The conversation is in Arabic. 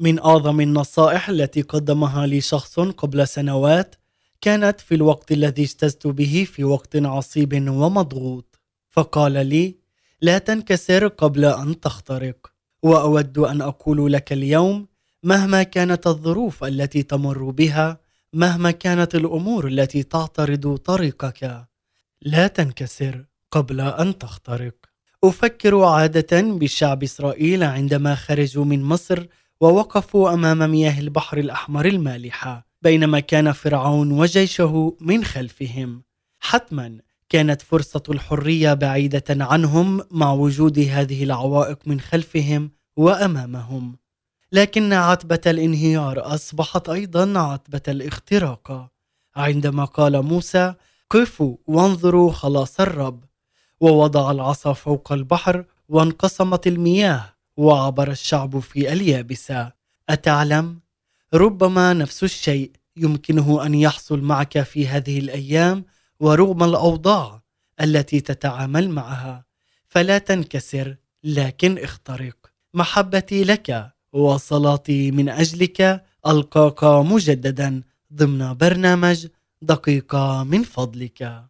من أعظم النصائح التي قدمها لي شخص قبل سنوات كانت في الوقت الذي اجتزت به في وقت عصيب ومضغوط. فقال لي لا تنكسر قبل أن تخترق وأود أن أقول لك اليوم مهما كانت الظروف التي تمر بها مهما كانت الأمور التي تعترض طريقك لا تنكسر قبل أن تخترق. أفكر عادة بشعب إسرائيل عندما خرجوا من مصر ووقفوا أمام مياه البحر الأحمر المالحة بينما كان فرعون وجيشه من خلفهم. حتما كانت فرصة الحرية بعيدة عنهم مع وجود هذه العوائق من خلفهم وأمامهم. لكن عتبة الانهيار أصبحت أيضا عتبة الاختراق. عندما قال موسى قفوا وانظروا خلاص الرب ووضع العصا فوق البحر وانقسمت المياه. وعبر الشعب في اليابسة. أتعلم؟ ربما نفس الشيء. يمكنه أن يحصل معك في هذه الأيام ورغم الأوضاع التي تتعامل معها. فلا تنكسر لكن اخترق. محبتي لك وصلاتي من أجلك ألقاك مجددا ضمن برنامج دقيقة من فضلك.